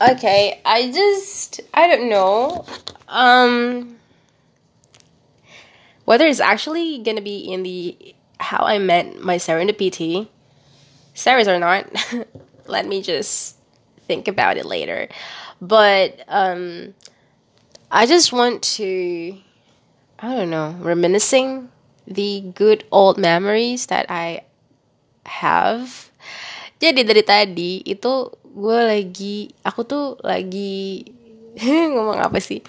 okay, I just I don't know. Um whether it's actually gonna be in the how I met my serendipity, series or not. let me just think about it later. But um I just want to I don't know, reminiscing the good old memories that I have. Jadi dari tadi itu gue lagi aku tuh lagi ngomong apa sih?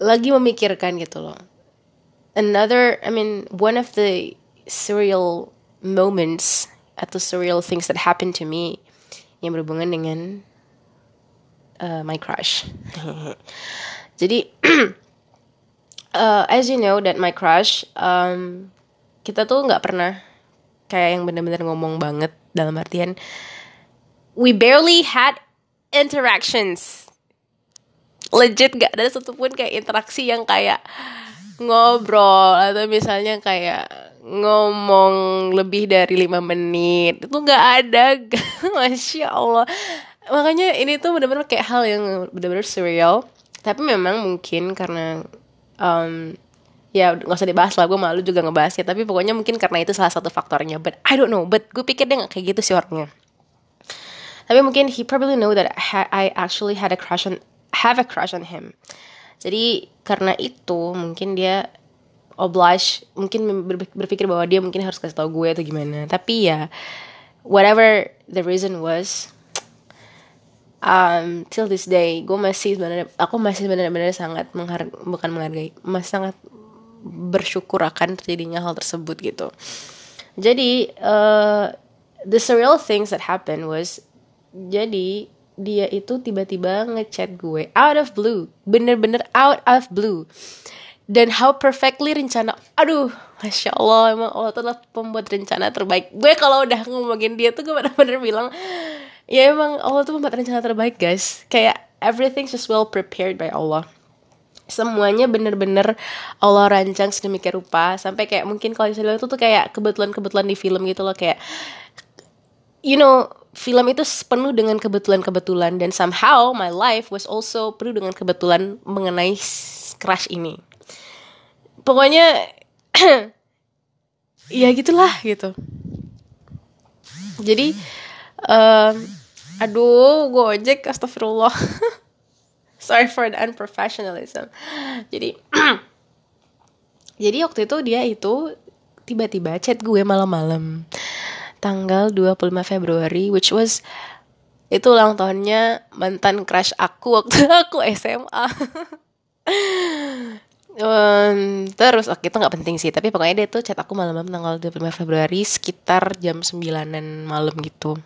lagi memikirkan gitu loh. Another, I mean, one of the surreal moments atau surreal things that happened to me yang berhubungan dengan uh, my crush. Jadi, uh, as you know that my crush, um, kita tuh nggak pernah kayak yang bener-bener ngomong banget dalam artian we barely had interactions. Legit gak ada satupun kayak interaksi yang kayak ngobrol atau misalnya kayak ngomong lebih dari lima menit. Itu nggak ada. Masya allah. Makanya ini tuh benar-benar kayak hal yang benar-benar surreal. Tapi memang mungkin karena um, ya nggak usah dibahas lah gue malu juga ngebahasnya. Tapi pokoknya mungkin karena itu salah satu faktornya. But I don't know but gue pikir dia nggak kayak gitu sih orangnya. Tapi mungkin he probably know that I actually had a crush on have a crush on him. Jadi karena itu mungkin dia oblige mungkin berpikir bahwa dia mungkin harus kasih tau gue atau gimana. Tapi ya whatever the reason was um, till this day gue masih sebenarnya aku masih benar-benar sangat menghar bukan menghargai masih sangat bersyukur akan terjadinya hal tersebut gitu. Jadi uh, the surreal things that happened was jadi dia itu tiba-tiba ngechat gue out of blue bener-bener out of blue. Dan how perfectly rencana aduh masya allah emang Allah tuh pembuat rencana terbaik. Gue kalau udah ngomongin dia tuh gue bener-bener bilang ya emang Allah tuh pembuat rencana terbaik guys. Kayak everything just well prepared by Allah semuanya bener-bener Allah rancang sedemikian rupa sampai kayak mungkin kalau misalnya itu tuh kayak kebetulan-kebetulan di film gitu loh kayak you know film itu penuh dengan kebetulan-kebetulan dan somehow my life was also penuh dengan kebetulan mengenai crush ini. Pokoknya ya gitulah gitu. Jadi um, aduh gojek astagfirullah. Sorry for the unprofessionalism. Jadi jadi waktu itu dia itu tiba-tiba chat gue malam-malam. Tanggal 25 Februari which was itu ulang tahunnya mantan crush aku waktu aku SMA um, terus oke okay, itu nggak penting sih tapi pokoknya dia tuh chat aku malam-malam tanggal 25 Februari sekitar jam 9an malam gitu.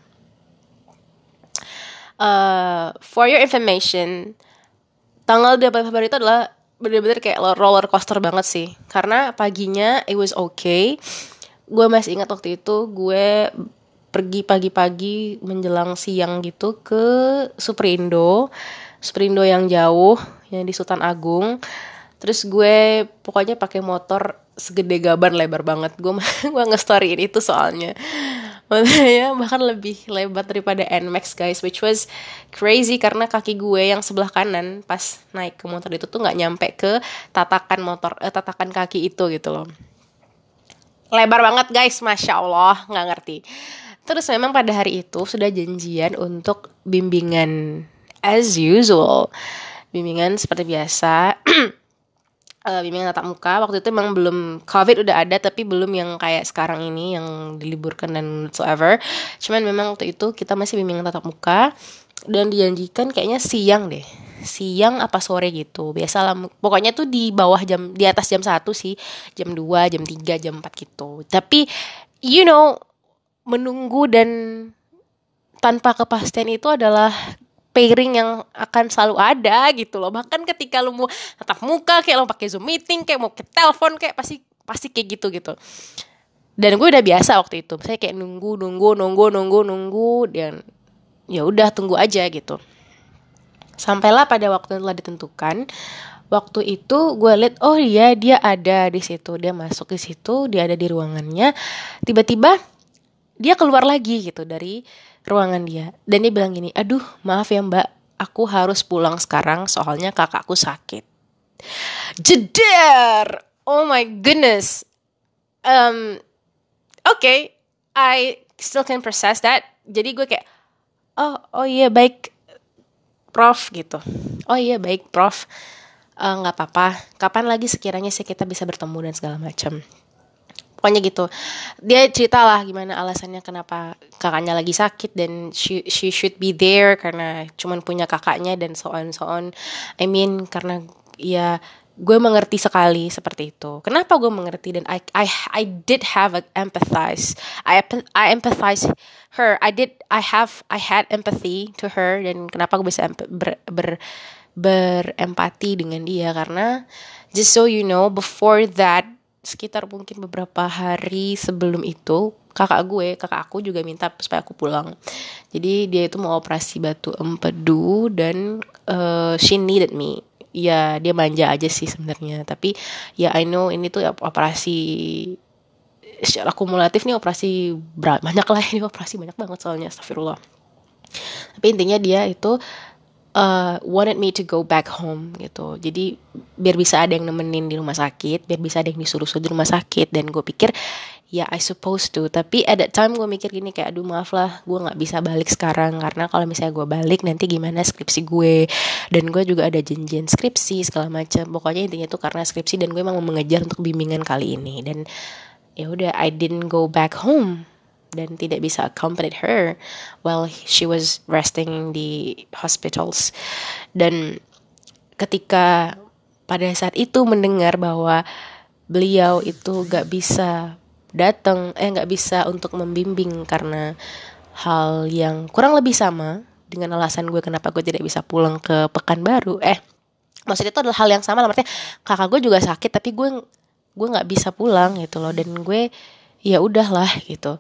Uh, for your information tanggal 25 Februari itu adalah bener-bener kayak roller coaster banget sih. Karena paginya it was okay. Gue masih ingat waktu itu gue pergi pagi-pagi menjelang siang gitu ke Superindo. Superindo yang jauh yang di Sultan Agung. Terus gue pokoknya pakai motor segede gaban lebar banget. Gue gue nge-storyin itu soalnya makanya bahkan lebih lebar daripada Nmax guys which was crazy karena kaki gue yang sebelah kanan pas naik ke motor itu tuh nggak nyampe ke tatakan motor eh, tatakan kaki itu gitu loh. Lebar banget guys masya allah nggak ngerti. Terus memang pada hari itu sudah janjian untuk bimbingan as usual. Bimbingan seperti biasa uh, bimbingan tatap muka. Waktu itu memang belum covid udah ada tapi belum yang kayak sekarang ini yang diliburkan dan whatsoever. Cuman memang waktu itu kita masih bimbingan tatap muka dan dijanjikan kayaknya siang deh. Siang apa sore gitu. Biasa lah pokoknya tuh di bawah jam di atas jam satu sih. Jam 2 jam 3 jam 4 gitu. Tapi you know menunggu dan tanpa kepastian itu adalah pairing yang akan selalu ada gitu loh. Bahkan ketika lu mau tatap muka kayak lo pakai zoom meeting kayak mau ke telepon kayak pasti pasti kayak gitu gitu. Dan gue udah biasa waktu itu. Saya kayak nunggu nunggu nunggu nunggu nunggu dan ya udah tunggu aja gitu. Sampailah pada waktu yang telah ditentukan waktu itu gue liat oh iya dia ada di situ. Dia masuk di situ dia ada di ruangannya. Tiba-tiba dia keluar lagi gitu dari ruangan dia. Dan dia bilang gini aduh maaf ya mbak. Aku harus pulang sekarang soalnya kakakku sakit. Jeder! Oh my goodness. Um okay I still can process that. Jadi gue kayak oh oh iya baik prof gitu. Oh iya baik prof. Eh, nggak uh, apa-apa. Kapan lagi sekiranya sih kita bisa bertemu dan segala macam pokoknya gitu. Dia cerita lah gimana alasannya kenapa kakaknya lagi sakit dan she, she should be there karena cuman punya kakaknya dan so on so on. I mean karena ya gue mengerti sekali seperti itu. Kenapa gue mengerti dan I I I did have a empathize. I I empathize her. I did I have I had empathy to her dan kenapa gue bisa ber, ber berempati dengan dia karena just so you know before that sekitar mungkin beberapa hari sebelum itu kakak gue kakak aku juga minta supaya aku pulang. Jadi dia itu mau operasi batu empedu dan uh, she needed me. Ya dia manja aja sih sebenarnya. Tapi ya I know ini tuh operasi secara kumulatif nih operasi banyak lah ini operasi banyak banget soalnya astagfirullah. Tapi intinya dia itu uh, wanted me to go back home gitu. Jadi biar bisa ada yang nemenin di rumah sakit biar bisa ada yang disuruh-suruh di rumah sakit. Dan gue pikir ya I supposed to. Tapi at that time gue mikir gini kayak aduh maaf lah gue nggak bisa balik sekarang. Karena kalau misalnya gue balik nanti gimana skripsi gue? Dan gue juga ada janjian skripsi segala macam. Pokoknya intinya tuh karena skripsi dan gue emang mau mengejar untuk bimbingan kali ini. Dan ya udah I didn't go back home dan tidak bisa accompany her while she was resting di hospitals. Dan ketika pada saat itu mendengar bahwa beliau itu gak bisa datang eh gak bisa untuk membimbing karena hal yang kurang lebih sama dengan alasan gue kenapa gue tidak bisa pulang ke Pekanbaru. Eh maksudnya itu adalah hal yang sama lah. Artinya kakak gue juga sakit tapi gue gue nggak bisa pulang gitu loh. Dan gue ya udahlah gitu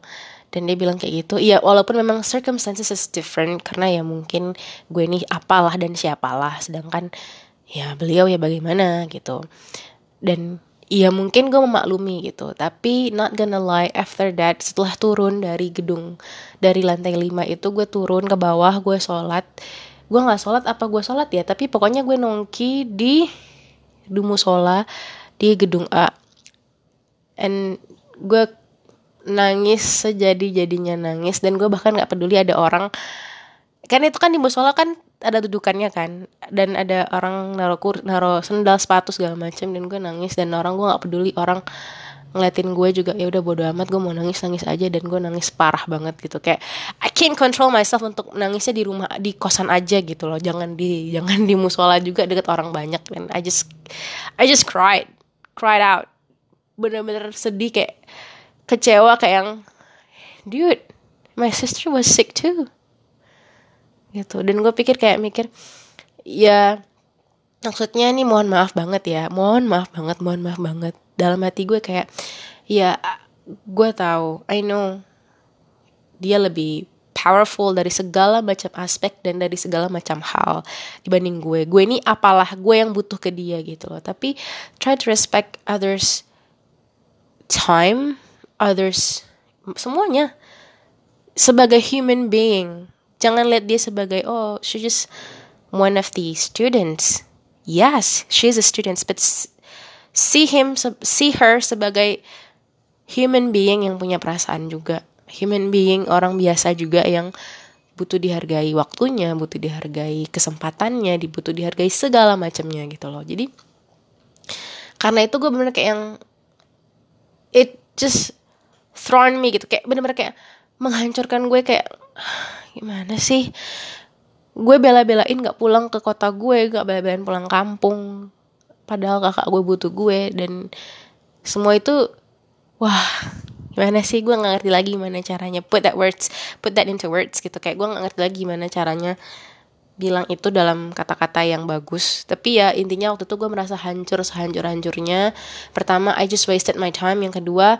dan dia bilang kayak gitu. Iya walaupun memang circumstances is different karena ya mungkin gue nih apalah dan siapalah. Sedangkan ya beliau ya bagaimana gitu. Dan Iya mungkin gue memaklumi gitu. Tapi not gonna lie After that Setelah turun dari gedung Dari lantai 5 itu Gue turun ke bawah Gue sholat. Gue gak sholat apa gue sholat ya Tapi pokoknya gue nongki di Dumusola Di gedung A. And gue nangis sejadi-jadinya nangis dan gue bahkan nggak peduli ada orang. Kan itu kan di musola kan ada dudukannya kan dan ada orang naruh kur naruh sendal sepatu segala macam dan gue nangis dan orang gue nggak peduli orang ngeliatin gue juga ya udah bodo amat gue mau nangis nangis aja dan gue nangis parah banget gitu. Kayak I can't control myself untuk nangisnya di rumah di kosan aja gitu loh. Jangan di jangan di musola juga deket orang banyak dan I just I just cried cried out. Bener-bener sedih kayak kecewa kayak yang dude my sister was sick too. Gitu. Dan gue pikir kayak mikir ya maksudnya nih mohon maaf banget ya mohon maaf banget mohon maaf banget. Dalam hati gue kayak ya gue tahu I know dia lebih powerful dari segala macam aspek dan dari segala macam hal dibanding gue. Gue ini apalah gue yang butuh ke dia gitu loh. Tapi try to respect others time others. Semuanya. Sebagai human being. Jangan lihat dia sebagai oh she just one of the students. Yes she is a student but see him see her sebagai human being yang punya perasaan juga. Human being orang biasa juga yang butuh dihargai waktunya, butuh dihargai kesempatannya, dibutuh dihargai segala macamnya gitu loh. Jadi karena itu gue bener kayak yang it just thrown me gitu. Kayak bener-bener kayak menghancurkan gue kayak gimana sih? Gue bela-belain gak pulang ke kota gue gak bela-belain pulang kampung padahal kakak gue butuh gue. Dan semua itu wah gimana sih? Gue gak ngerti lagi gimana caranya. Put that words put that into words gitu. Kayak gue gak ngerti lagi gimana caranya bilang itu dalam kata-kata yang bagus. Tapi ya intinya waktu itu gue merasa hancur sehancur-hancurnya. Pertama I just wasted my time. Yang kedua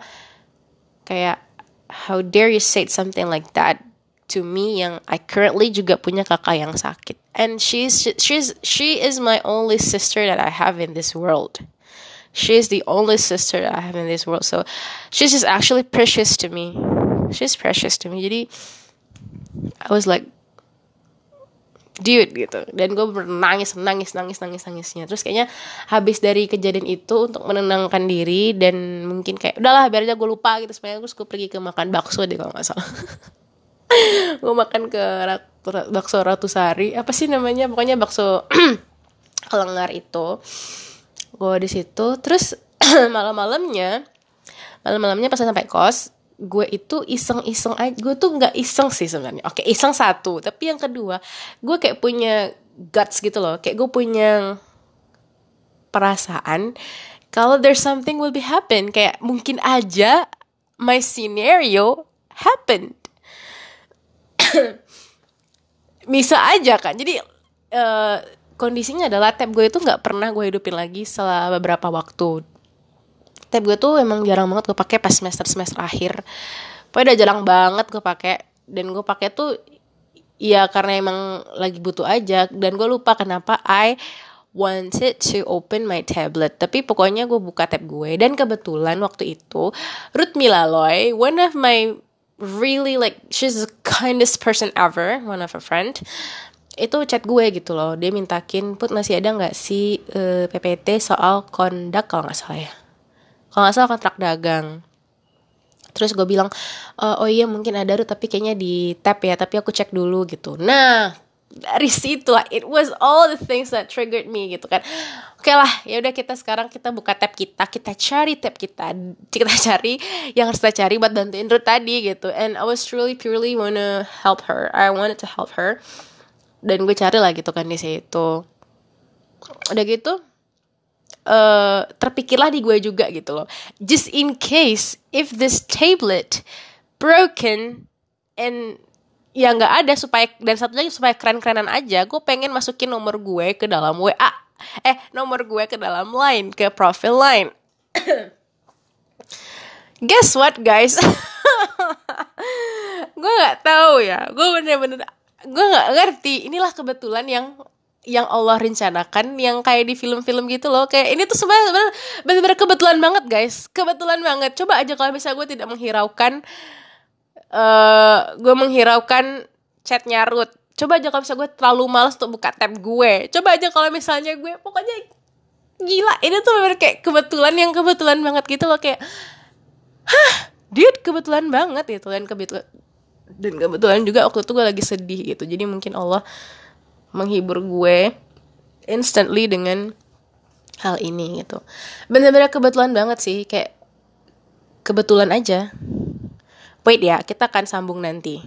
kayak how dare you say something like that to me yang I currently juga punya kakak yang sakit. And she's she's she is my only sister that I have in this world. She is the only sister that I have in this world. So she's just actually precious to me. She's precious to me. Jadi I was like dude gitu. Dan gue nangis nangis nangis nangis nangisnya. Terus kayaknya habis dari kejadian itu untuk menenangkan diri dan mungkin kayak udahlah biar aja gue lupa gitu. Supaya terus gue pergi ke makan bakso deh kalau nggak salah. Gue makan ke bakso Ratu Sari apa sih namanya? Pokoknya bakso kelengar itu. Gue di situ. Terus malam-malamnya malam-malamnya pas sampai kos gue itu iseng-iseng aja. Gue tuh nggak iseng sih sebenarnya. Oke iseng satu. Tapi yang kedua gue kayak punya guts gitu loh. Kayak gue punya perasaan kalau there's something will be happen. Kayak mungkin aja my scenario happened. Bisa aja kan jadi uh, kondisinya adalah tab gue itu nggak pernah gue hidupin lagi setelah beberapa waktu tab gue tuh emang jarang banget gue pakai pas semester semester akhir. Pokoknya udah jarang banget gue pakai dan gue pakai tuh ya karena emang lagi butuh aja dan gue lupa kenapa I wanted to open my tablet. Tapi pokoknya gue buka tab gue. Dan kebetulan waktu itu Ruth Milaloy one of my really like she's the kindest person ever one of a friend itu chat gue gitu loh. Dia mintakin put masih ada nggak sih uh, PPT soal kondak kalau nggak salah ya kalau nggak salah kontrak dagang. Terus gue bilang e, oh iya mungkin ada tapi kayaknya di tap ya tapi aku cek dulu gitu. Nah dari situ it was all the things that triggered me gitu kan. Oke okay lah ya udah kita sekarang kita buka tab kita kita cari tab kita kita cari yang harus kita cari buat bantuin Ruth tadi gitu. And I was truly purely wanna help her. I wanted to help her. Dan gue cari lah gitu kan di situ. Udah gitu uh, terpikirlah di gue juga gitu loh. Just in case if this tablet broken and ya nggak ada supaya dan satu lagi supaya keren-kerenan aja gue pengen masukin nomor gue ke dalam WA eh nomor gue ke dalam line ke profil line. Guess what guys? Gue nggak tahu ya. Gue bener-bener gue nggak ngerti. Inilah kebetulan yang yang Allah rencanakan yang kayak di film-film gitu loh. Kayak ini tuh sebenarnya benar-benar kebetulan banget guys. Kebetulan banget. Coba aja kalau misalnya gue tidak menghiraukan uh, gue menghiraukan chatnya Ruth. Coba aja kalau misalnya gue terlalu malas untuk buka tab gue. Coba aja kalau misalnya gue pokoknya gila. Ini tuh bener kayak kebetulan yang kebetulan banget gitu loh. Kayak hah dude kebetulan banget. Gitu dan kebetulan dan kebetulan juga waktu itu gue lagi sedih gitu. Jadi mungkin Allah menghibur gue instantly dengan hal ini gitu. Bener-bener kebetulan banget sih kayak kebetulan aja. Wait ya kita akan sambung nanti